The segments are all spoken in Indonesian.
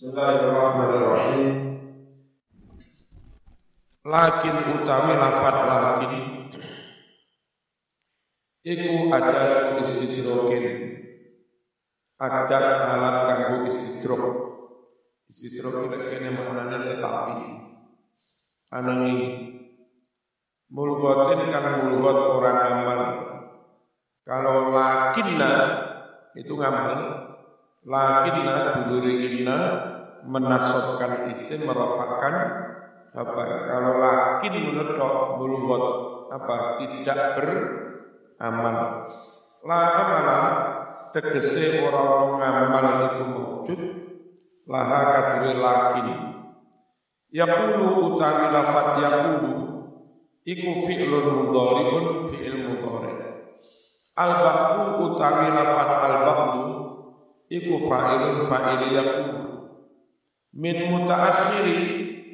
Bismillahirrahmanirrahim. Lakin utawi lafat lakin. Iku ada istidrokin Ada alat kanggo istidrok Istidrok ini kene maknanya tetapi. Anangi Mulgotin kang mulgot orang amal. Kalau lakinna itu ngamal Lakinna duluri inna menasobkan isim merofakan apa kalau lakin menurut mulgot apa? Tidak beramal. La amala tegese orang ngamal itu wujud laha kadue lakin. Yaqulu utawi lafat yaqulu iku fi'lun mudhari'un fi'il mudhari. Al baqdu utawi lafat al baqdu iku fa'ilun fa'il min mutaakhiri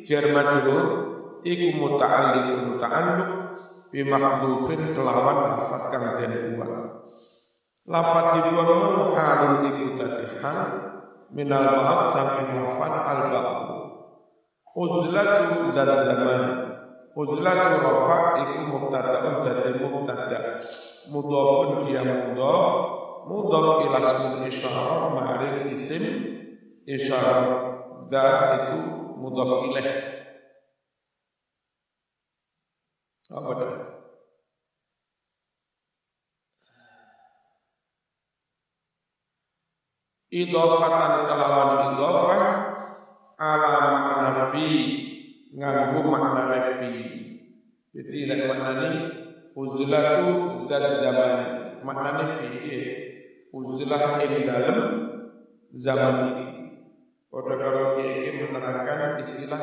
jar majrur iku muta'alliqun ta'alluq bi mahdhufin kelawan lafat kang den buang lafat dibuang halun iku dadi hal minal ba'd saking lafat al ba'd uzlatu dzal zaman. Uzlatu rafa iku mubtada'un dadi mubtada. Mudhafun dia mudhaf mudhaf ila ismul isyarah ma'rif isim. Isyarah dza itu mudhaf ilaih apa dah? Idhafatan kelawan idhafah ala makna fi nganggo makna fi jadi nek maknane uzlatu dzat zaman. Maknane fi uzlah ing dalem zaman iki Kode karo menerangkan istilah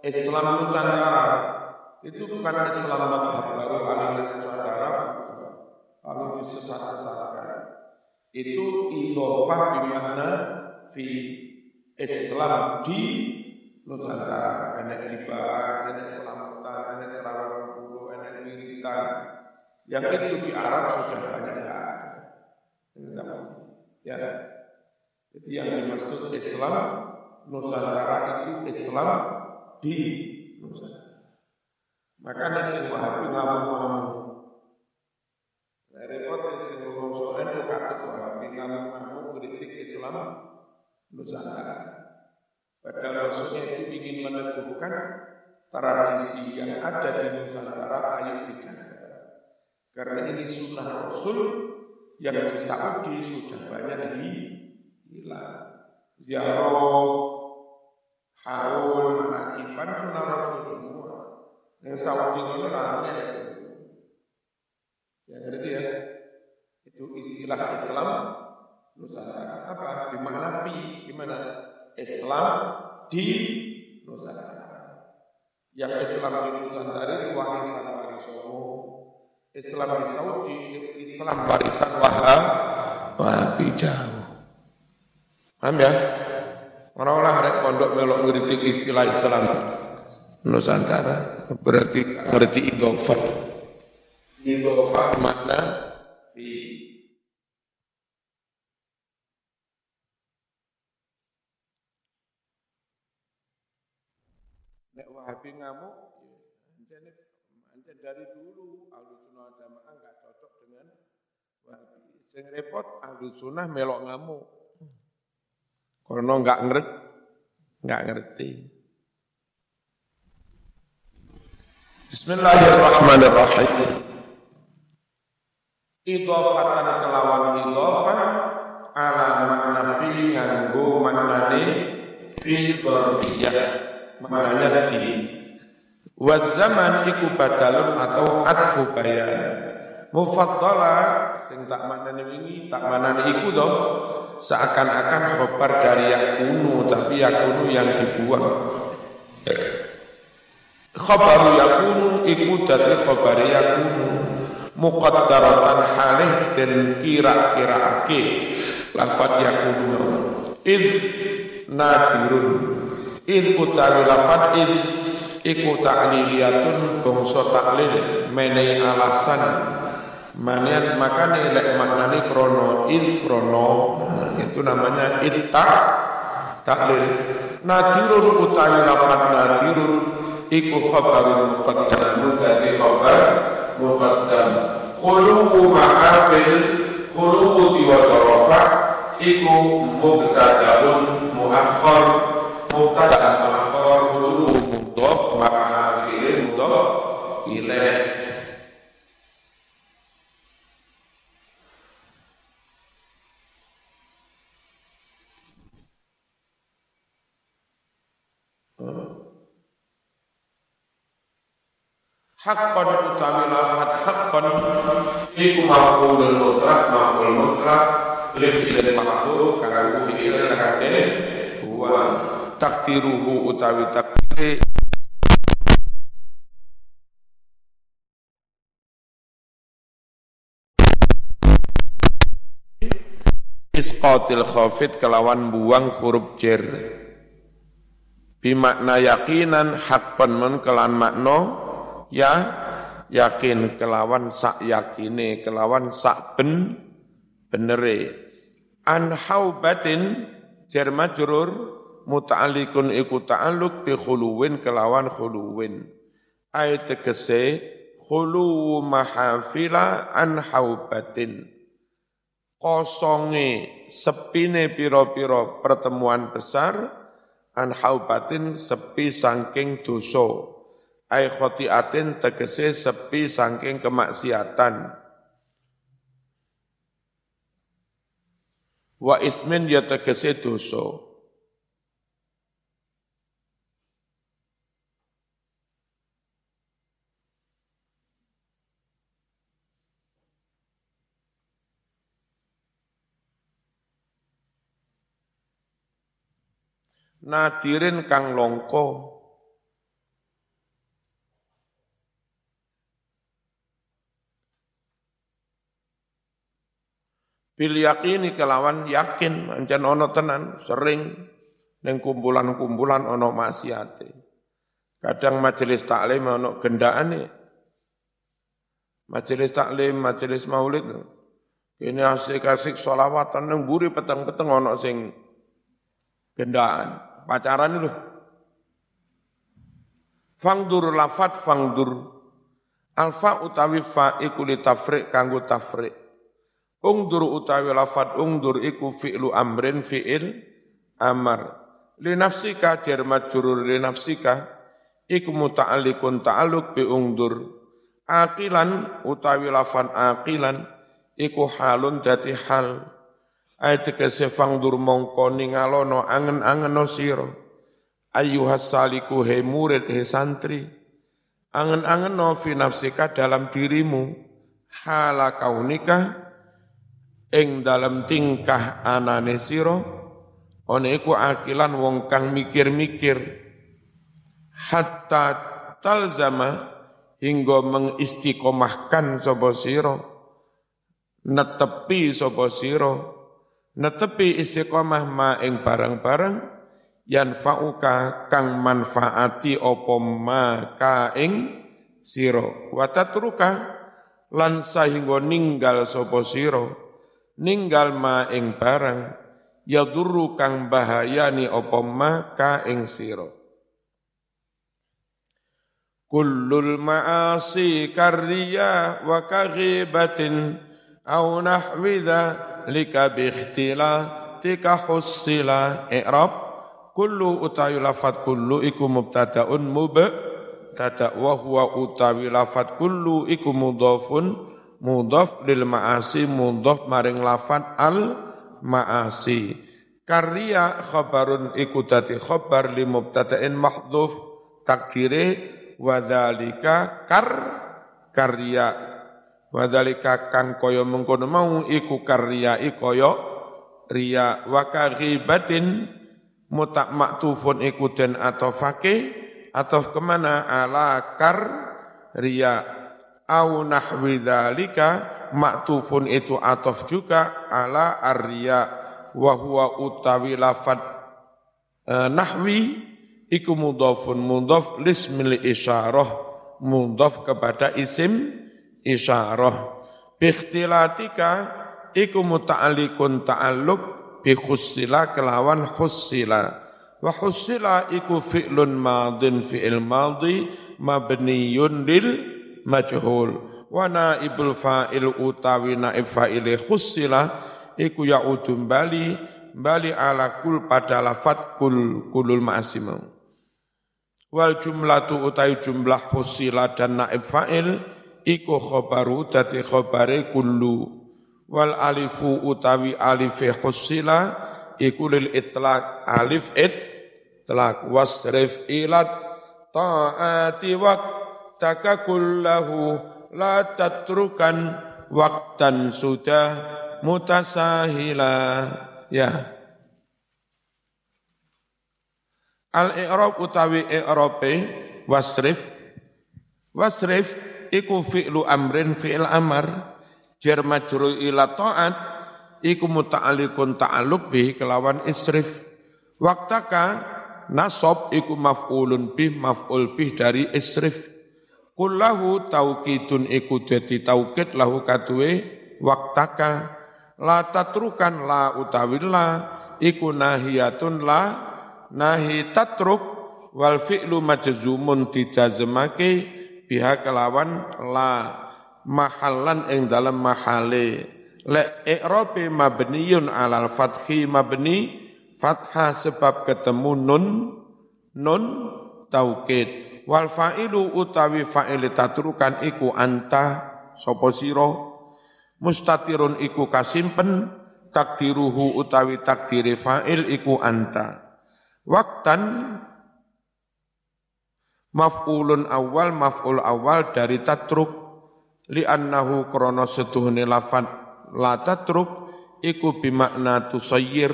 Islam Nusantara itu bukan Islam madhab baru aliran Nusantara lalu disesat-sesatkan. Itu idofah di mana fi Islam di Nusantara, enek di Barat, enek Selamatan, enek Terawang Bulu, enek Wiritan. Yang itu di Arab sudah banyak ya. Ya, jadi yang dimaksud Islam Nusantara itu Islam di Nusantara. Makanya sing Wahabi ngamuk-ngamuk. Nah, repot sing ngomong soal itu katut Wahabi ngamuk-ngamuk kritik Islam Nusantara. Padahal maksudnya itu ingin meneguhkan tradisi yang ada di Nusantara ayo dijaga. Karena ini sunnah Rasul yang di Saudi sudah banyak di hilang. Ziarah, haul, manakiban, sunnah rasul semua. Yang Saudi itu rame. Ya ngerti ya? Itu istilah Islam Nusantara. Apa? Di mana fi? Gimana? Islam di Nusantara. Yang Islam di Nusantara itu warisan warisono. Islam di Saudi, Islam warisan wahab, wahabi jauh. Paham ya? Orang lah rek pondok melok ngerti istilah Islam Nusantara berarti ngerti idofah. Idofah mana di Nek Wahabi ngamuk, ya, ancen dari dulu ahlu sunnah jamaah nggak cocok dengan Wahabi. Sing repot ahlu sunnah melok ngamuk. Karena nggak ngerti, nggak ngerti. Bismillahirrahmanirrahim. Idhofatan kelawan idhofah ala makna fi nganggo maknane fi dzarfiyah maknanya di wa zaman iku badalun atau atfu bayan. Mufaddala sing tak maknane wingi tak maknane iku to seakan-akan khobar dari yakunu tapi yakunu yang dibuang. Khobaru yakunu iku dadi khobar yakunu muqaddaratan halih dan kira-kira ake lafad yakunu id nadirun. Id utawi lafad id iku ta'liliyatun bangsa taklil menei alasan. Manian makane lek maknani krono id krono itu namanya itta taklil. Nadirun utawi lafat nadirun iku khabarun muqaddam. Dadi khabar muqaddam. Khuluwu ma'afil khuluwu diwata iku mubtadaun muakhar mubtada khuluwu mudhaf ma'afil mudhaf ilaih Hakon utawi lafat hakon iku maf'ulul mutlak maf'ul mutlak li fi'il mahdhuf kanggo fi'il kate wa takdiruhu utawi takdire isqatil khafid kelawan buang huruf jer. Bimakna yakinan hakon men kelan makna ya yakin kelawan sak yakine kelawan sak ben benere. An haubatin jar majrur muta'alliqun iku ta'alluq bi khuluwin kelawan khuluwin. Ay tegese khulu mahafila an haubatin kosonge sepine piro-piro pertemuan besar an haubatin sepi saking dosa. Ai khotiatin tegese sepi saking kemaksiatan. Wa ismin ya tegese dosa Nadirin kang longko Bil yakini kelawan yakin ancen ono tenan sering neng kumpulan-kumpulan ono maksiate. Kadang majelis taklim ono gendaan Majelis taklim, majelis maulid. Ini asik-asik sholawatan neng buri peteng-peteng ono sing gendaan. Pacaran itu. Fangdur lafat fangdur. Alfa utawi fa iku tafrik kanggo tafrik. Ungdur utawi lafat ungdur iku fi'lu amrin fi'il amar. Li nafsika jar majrur li nafsika iku muta'alliqun ta'alluq bi ungdur. Aqilan utawi lafat aqilan iku halun dadi hal. Ayat tegese fangdur mongko ningalono angen-angen sira. Ayuhas saliku he murid he santri. Angen-angen no nafsika dalam dirimu. Hala kaunika ing dalam tingkah anane sira ana iku akilan wong kang mikir-mikir hatta talzama hingga mengistiqomahkan sapa sira netepi sapa sira netepi istiqomah ma ing barang-barang yanfa'uka kang manfaati apa ma ka ing sira. Wa tatruka lan sahingga ninggal sapa sira ninggal ma ing barang yadurru kang bahayani apa ma ka ing sira. Kullul ma'asi karriya wa kaghibatin au nahwidha lika bi tika hussila i'rab. Kullu utawi lafat kullu iku mubtadaun mub tada wa huwa utawi lafat kullu iku mudhafun. Mudhaf lil ma'asi mudhaf maring lafat al ma'asi. Karya khabarun iku dadi khabar li mubtada'in mahdhuf. Takdire wa dzalika kar karya wa dzalika kang kaya mengkono mau iku karya kaya riya wa kaghibatin mutak maktufun iku den atofake atof ke mana? Ala kar riya. Au nahwi dzalika maktufun itu atof juga ala arya wa huwa utawi lafad e, nahwi iku mudhafun mudhaf lismil isyarah mudhaf kepada isim isyarah. Bikhtilatika iku muta'alliqun ta'alluq bi khussila kelawan khussila wa khussila iku fi'lun madin fi'il madhi mabniyun lil majhul. Wa naibul fa'il utawi naib fa'ile khussila iku ya'udum bali bali ala kul pada lafat kul kulul ma'asimau wal jumlatu utai jumlah khussila dan naib fa'il iku khobaru dadi khobare kullu. Wal alifu utawi alife khussila iku lil itlaq. Alif it telak wasrif ilat ta'ati waqtaka kullahu la tatrukan waktan sudah mutasahila. Ya. Al i'rab utawi i'rabe wasrif. Wasrif iku fi'lu amrin fi'il amar. Jar majrur ila taat iku muta'alliqun ta'alluq bi kelawan isrif. Waktaka nasab iku maf'ulun bih maf'ul bih dari isrif. Kullahu taukidun iku dadi taukid lahu kaduwe waktaka. La tatrukan la utawilla iku nahiyatun la nahi tatruk. Wal fi'lu majzumun dijazmake biha kelawan la mahallan ing dalam mahale. Le i'rabi mabniyun alal fathi mabni fathah sebab ketemu nun nun taukid. Wal fa'ilu utawi fa'il tatrukan iku anta sapa sira? Mustatirun iku kasimpen takdiruhu utawi takdiri fa'il iku anta. Waktan maf'ulun awal maf'ul awal dari tatruk. Li'annahu krono setuhne lafat la tatruk iku bimakna tusayyir.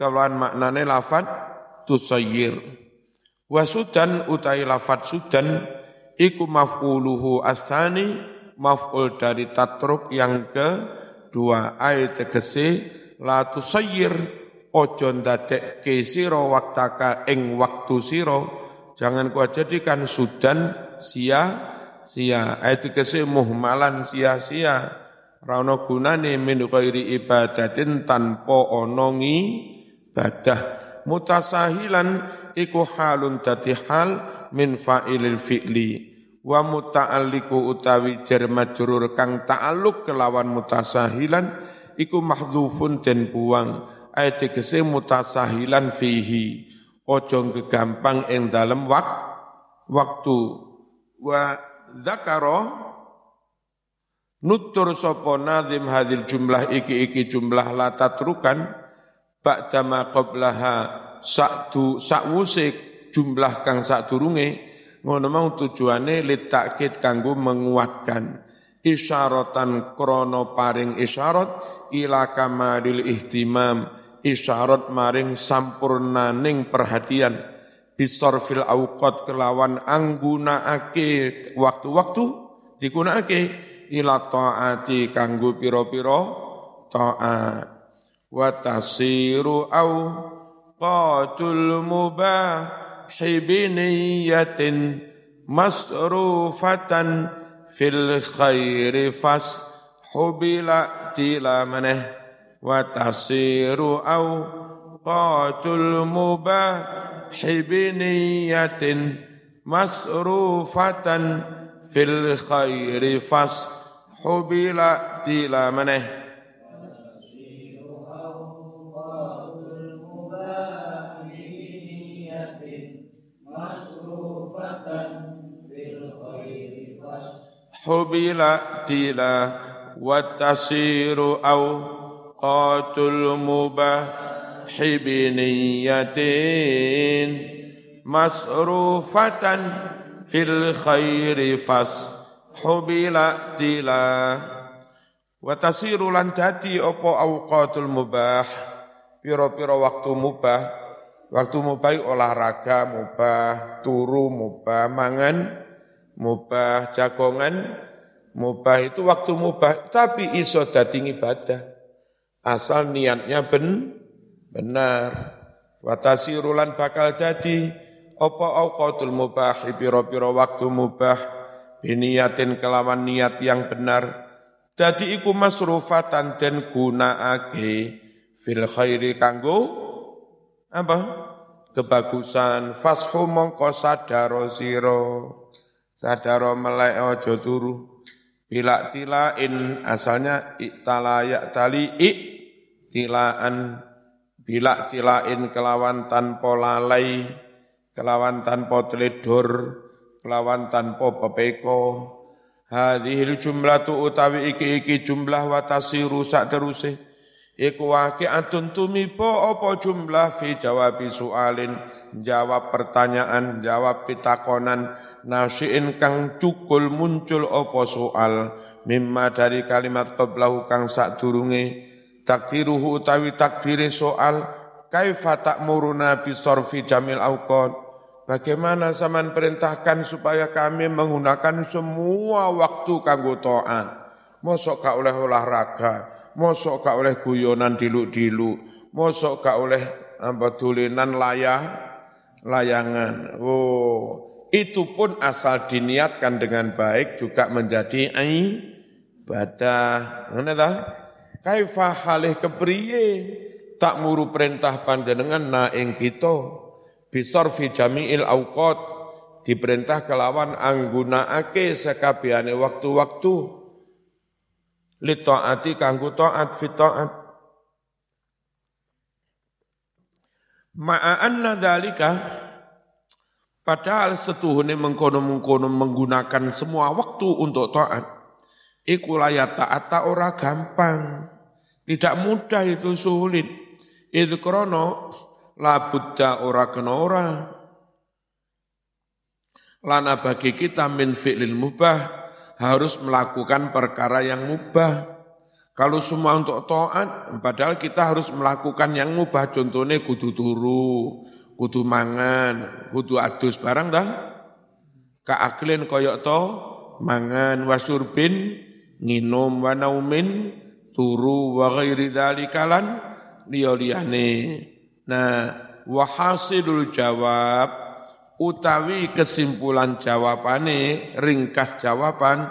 Kawan maknane lafat tusayyir. Wa sudan utai lafat sudan iku maf'uluhu asani maf'ul dari tatruk yang ke dua ayat tegese la tusayyir ojo ndadekke sira waktaka ing waktu sira jangan kau jadikan sudan sia sia ayat kese muhmalan sia-sia. Rano gunane min ghairi ibadatin tanpa ana ibadah mutasahilan iku halun dadi hal min fa'ilil fi'li. Wa muta'alliqu utawi jar majrur kang ta'alluq kelawan mutasahilan iku mahdhufun den buang. Ayat kese mutasahilan fihi ojo gegampang ing dalem wak, waktu. Wa zakaro nutur sapa nazim hadil jumlah iki-iki jumlah la tatrukan ba'dama qablaha sakdu sakwuse jumlah kang sadurunge ngono mau tujuane litakkid kanggo menguatkan. Isyaratan krono paring isyarat ila kamalil ihtimam isyarat maring sampurnaning perhatian. Bisorfil awqat kelawan anggunaake waktu-waktu digunakake ila taati kanggo pira-pira taat. Wa tasiru au qatul mubah biniyatin masrufatan fil khairi fas hubila tila maneh au qatul mubah بنية مسروفة في الخير فصح بلا تلا منه. حبل تلا وتصير أو qatul mubah hibiniyatin masrufatan fil khairi fas hubila tila wa tasiru lan dadi apa auqatul mubah? Pira-pira waktu mubah? Waktu mubah olahraga mubah turu mubah mangan mubah jagongan mubah itu waktu mubah tapi iso dadi ibadah asal niatnya ben benar. Watasirulan bakal jadi apa auqatul mubah pira-pira waktu mubah. Biniyatin kelawan niat yang benar. Jadi iku masrufatan den gunakake fil khairi kanggo apa? Kebagusan. Fashu mongko sadaro siro. Sadaro melek ojo turu bila tilain asalnya iktala ya tali ik tilaan. Bila tilain kelawan tanpa lalai kelawan tanpa teledor kelawan tanpa pepeko. Hadhil jumlatu utawi iki iki jumlah watasiru sak teruse iku waqi'atun tumiba apa jumlah fi jawabi soalin jawab pertanyaan jawab pitakonan nasiin kang cukul muncul apa soal? Mimma dari kalimat qablahu kang sak durunge takdiruhu utawi takdiri soal kaifa ta'muruna bisorfi jamil awqat? Bagaimana zaman perintahkan supaya kami menggunakan semua waktu kanggo taat? Mosok gak oleh olahraga mosok gak oleh guyonan diluk-diluk mosok gak oleh apa tulinan layah layangan. Oh itu pun asal diniatkan dengan baik juga menjadi ibadah. Ngene ta? Kaifa halih kepriye? Tak muru perintah panjenengan na ing kita. Bisorfi jami'il auqat diperintah kelawan anggunakake sekabehane waktu-waktu. Li taati kanggo taat fi taat. Ma'a anna dzalika padahal setuhune mengkono-mengkono menggunakan semua waktu untuk taat Iku taat ora gampang. Tidak mudah itu sulit. Itu krono labudda ora kena ora. Lana bagi kita min fi'lil mubah harus melakukan perkara yang mubah. Kalau semua untuk taat, padahal kita harus melakukan yang mubah. Contohnya kudu turu, kudu mangan, kudu adus barang dah. Kaaklin koyok to, mangan. Wasurbin nginum. Wa naumin turu. Wa ghairi dzalika lan liyane nah wa hasilul jawab utawi kesimpulan jawabane ringkas jawaban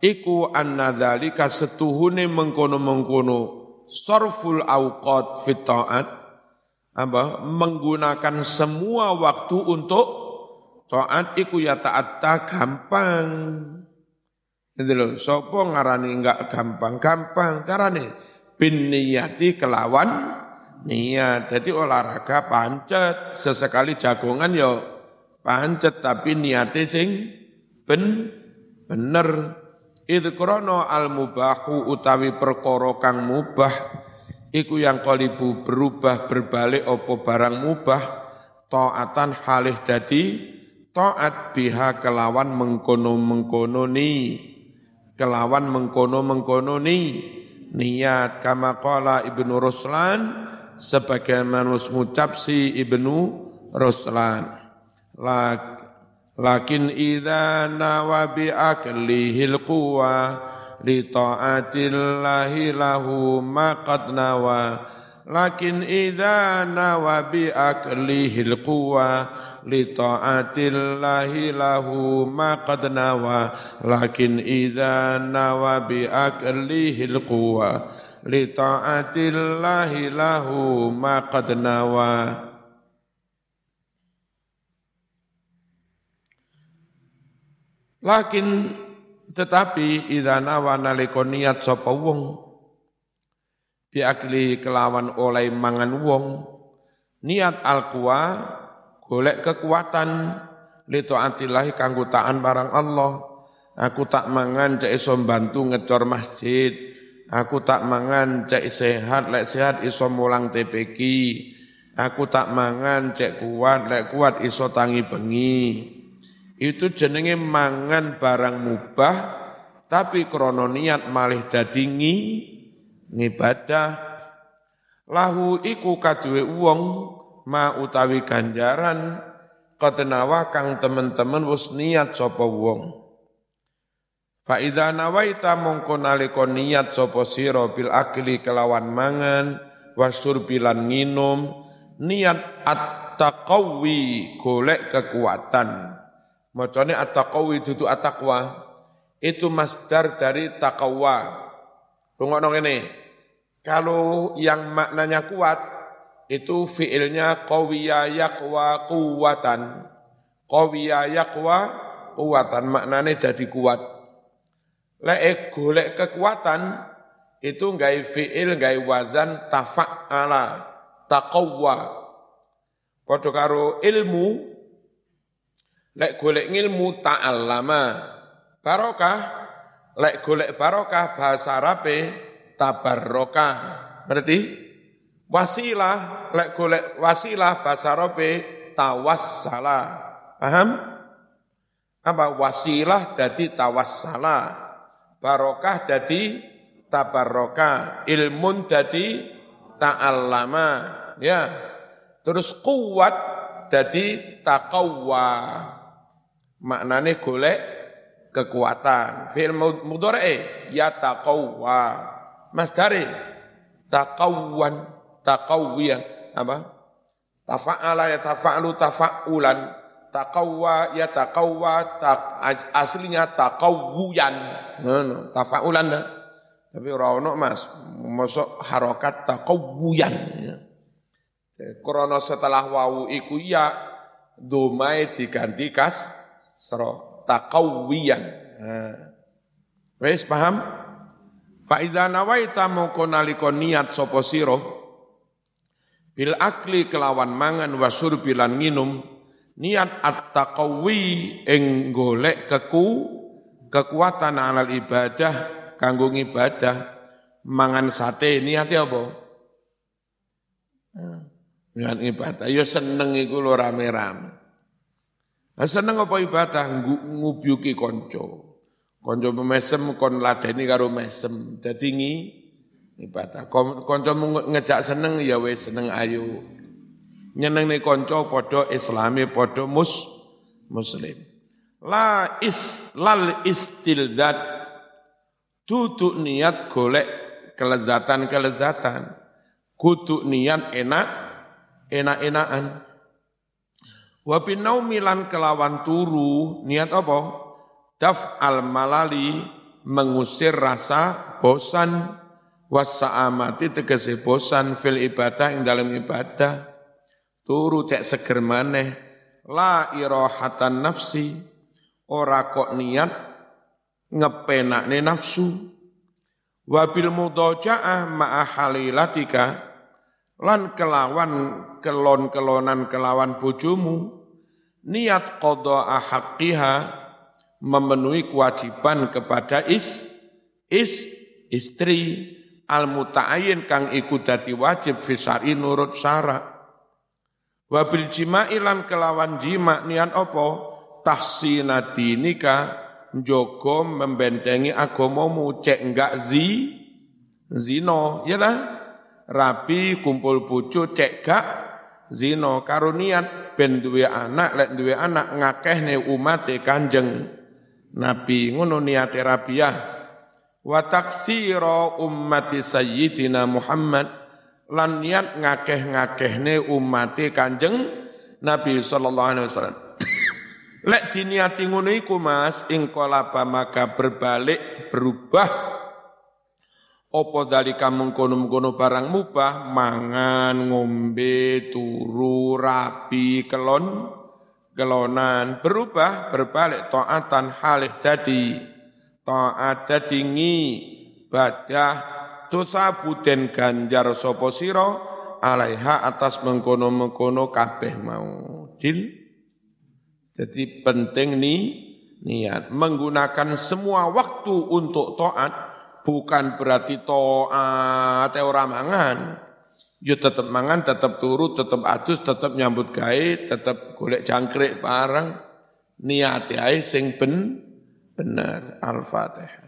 iku anna dzalika setuhune mengkono-mengkono. Sorful auqat fit taat apa? Menggunakan semua waktu untuk taat iku ya ta'atta gampang. Itu loh, sopo ngarani enggak gampang-gampang carane bin niyati kelawan niat. Jadi olahraga pancet, sesekali jagongan yo pancet tapi niate sing ben bener. Itu krono al mubahu utawi perkara kang mubah iku yang kalibu berubah berbalik opo barang mubah taatan halih jadi taat biha kelawan mengkono-mengkono ni. Kelawan mengkono-mengkono ni. Niat kama qala Ibnu Ruslan sebagaimana ngucap si Ibnu Ruslan. Lakin idza nawa bi aklihil quwa li ta'atillahi lahu ma qad nawa. Lakin idza nawa bi aklihil quwa li ta'atillahi lahu ma qad nawa. Lakin idza nawa bi aklihi alquwa li ta'atillahi lahu ma qad nawa. Lakin tetapi idza nawa nalika niat sapa wong bi akli kelawan oleh mangan wong niat alquwa golek kekuatan li taatillahi kanggo taan barang Allah. Aku tak mangan cek iso bantu ngecor masjid. Aku tak mangan cek sehat, lek sehat iso mulang TPK. Aku tak mangan cek kuat, lek kuat iso tangi bengi. Itu jenenge mangan barang mubah, tapi krono niat malih dadi ngibadah. Lahu iku kaduwe wong ma utawi ganjaran ketenawa kang temen-temen wis niat sapa wong fa idza nawaita mongko nalika niat sapa sira bil akli kelawan mangan wasur bilan nginum niat at-taqawi golek kekuatan macane at-taqawi dudu at-taqwa itu masdar dari taqwa rungokno ngene kalau yang maknanya kuat itu fiilnya qawiya yaqwa quwatan. Qawiya yaqwa quwatan maknanya jadi kuat. Lek golek kekuatan itu nggak fiil nggak wazan tafa'ala taqawwa. Padha karo ilmu lek golek ilmu ta'allama barokah lek golek barokah bahasa Arabe tabarroka. Berarti wasilah lek golek wasilah bahasa Arabe tawassala. Paham? Apa wasilah jadi tawassala. Barokah jadi tabarroka. Ilmun jadi ta'allama. Ya. Terus kuat jadi taqawwa. Maknane golek kekuatan. Fi'il mudhari ya taqawwa. Mas dari taqawwan, taqawwiyan. Apa? Tafa'ala ya tafa'alu tafa'ulan. Taqawwa ya taqawwa, tak, aslinya taqawwuyan. Nah, tafa'ulan dah. Tapi ora Mas, masuk harokat taqawwuyan. Ya. Krono setelah wawu iku ya domai diganti kas sro taqawwiyan. Nah. Wes paham? Fa iza nawaita mongko nalika niat sapa sira bil akli kelawan mangan wasur bilan nginum niat at-taqawi ing golek keku kekuatan alal ibadah kanggo ibadah mangan sate niate apa? Niat ibadah ya seneng iku lho rame-rame. Seneng apa ibadah ngubyuki kanca. Konco mesem kon ladeni karo mesem. Dadi ngi ibadah. Konco ngejak seneng ya wis seneng ayu. Nyenengne konco padha islami padha mus muslim. La is lal istilzat tutuk niat golek kelezatan-kelezatan. Kudu niat enak enak-enakan. Wa binaumilan kelawan turu niat apa? daf al malali mengusir rasa bosan. Amati tegese bosan fil ibadah ing dalam ibadah. Turu cek seger maneh. La irahatan nafsi ora kok niat ngepenakne nafsu. Wabil mudajaah ma'a halilatika lan kelawan kelon-kelonan kelawan bojomu niat qada haqqiha memenuhi kewajiban kepada is is istri. Al muta'ayyin kang iku dadi wajib fisari nurut syarat wabil jima'i lan kelawan jima niat apa? Tahsina dinika njogo membentengi agamamu cek enggak zi zino ya lah rapi kumpul bojo cek gak zino karo niat ben duwe anak lek duwe anak ngakehne umate kanjeng Nabi ngono niate rabiah wa taksira ummati sayyidina Muhammad lan niat ngakeh-ngakehne ummate Kanjeng Nabi sallallahu alaihi wasallam. Lek diniati ngono iku Mas, ing maka berbalik berubah Opo dalika mengkono-mengkono barang mubah, mangan, ngombe, turu, rapi, kelon, kelonan. Berubah berbalik taatan halih dadi. Taat dadi ngi badah tusabu den ganjar sapa sira alaiha atas mengkono-mengkono kabeh mau dil jadi penting nih niat. Menggunakan semua waktu untuk taat bukan berarti taat ora mangan Yo tetap mangan, tetap turu, tetap adus, tetap nyambut gawe, tetap golek jangkrik barang. Niati ae sing ben bener. Al-Fatihah.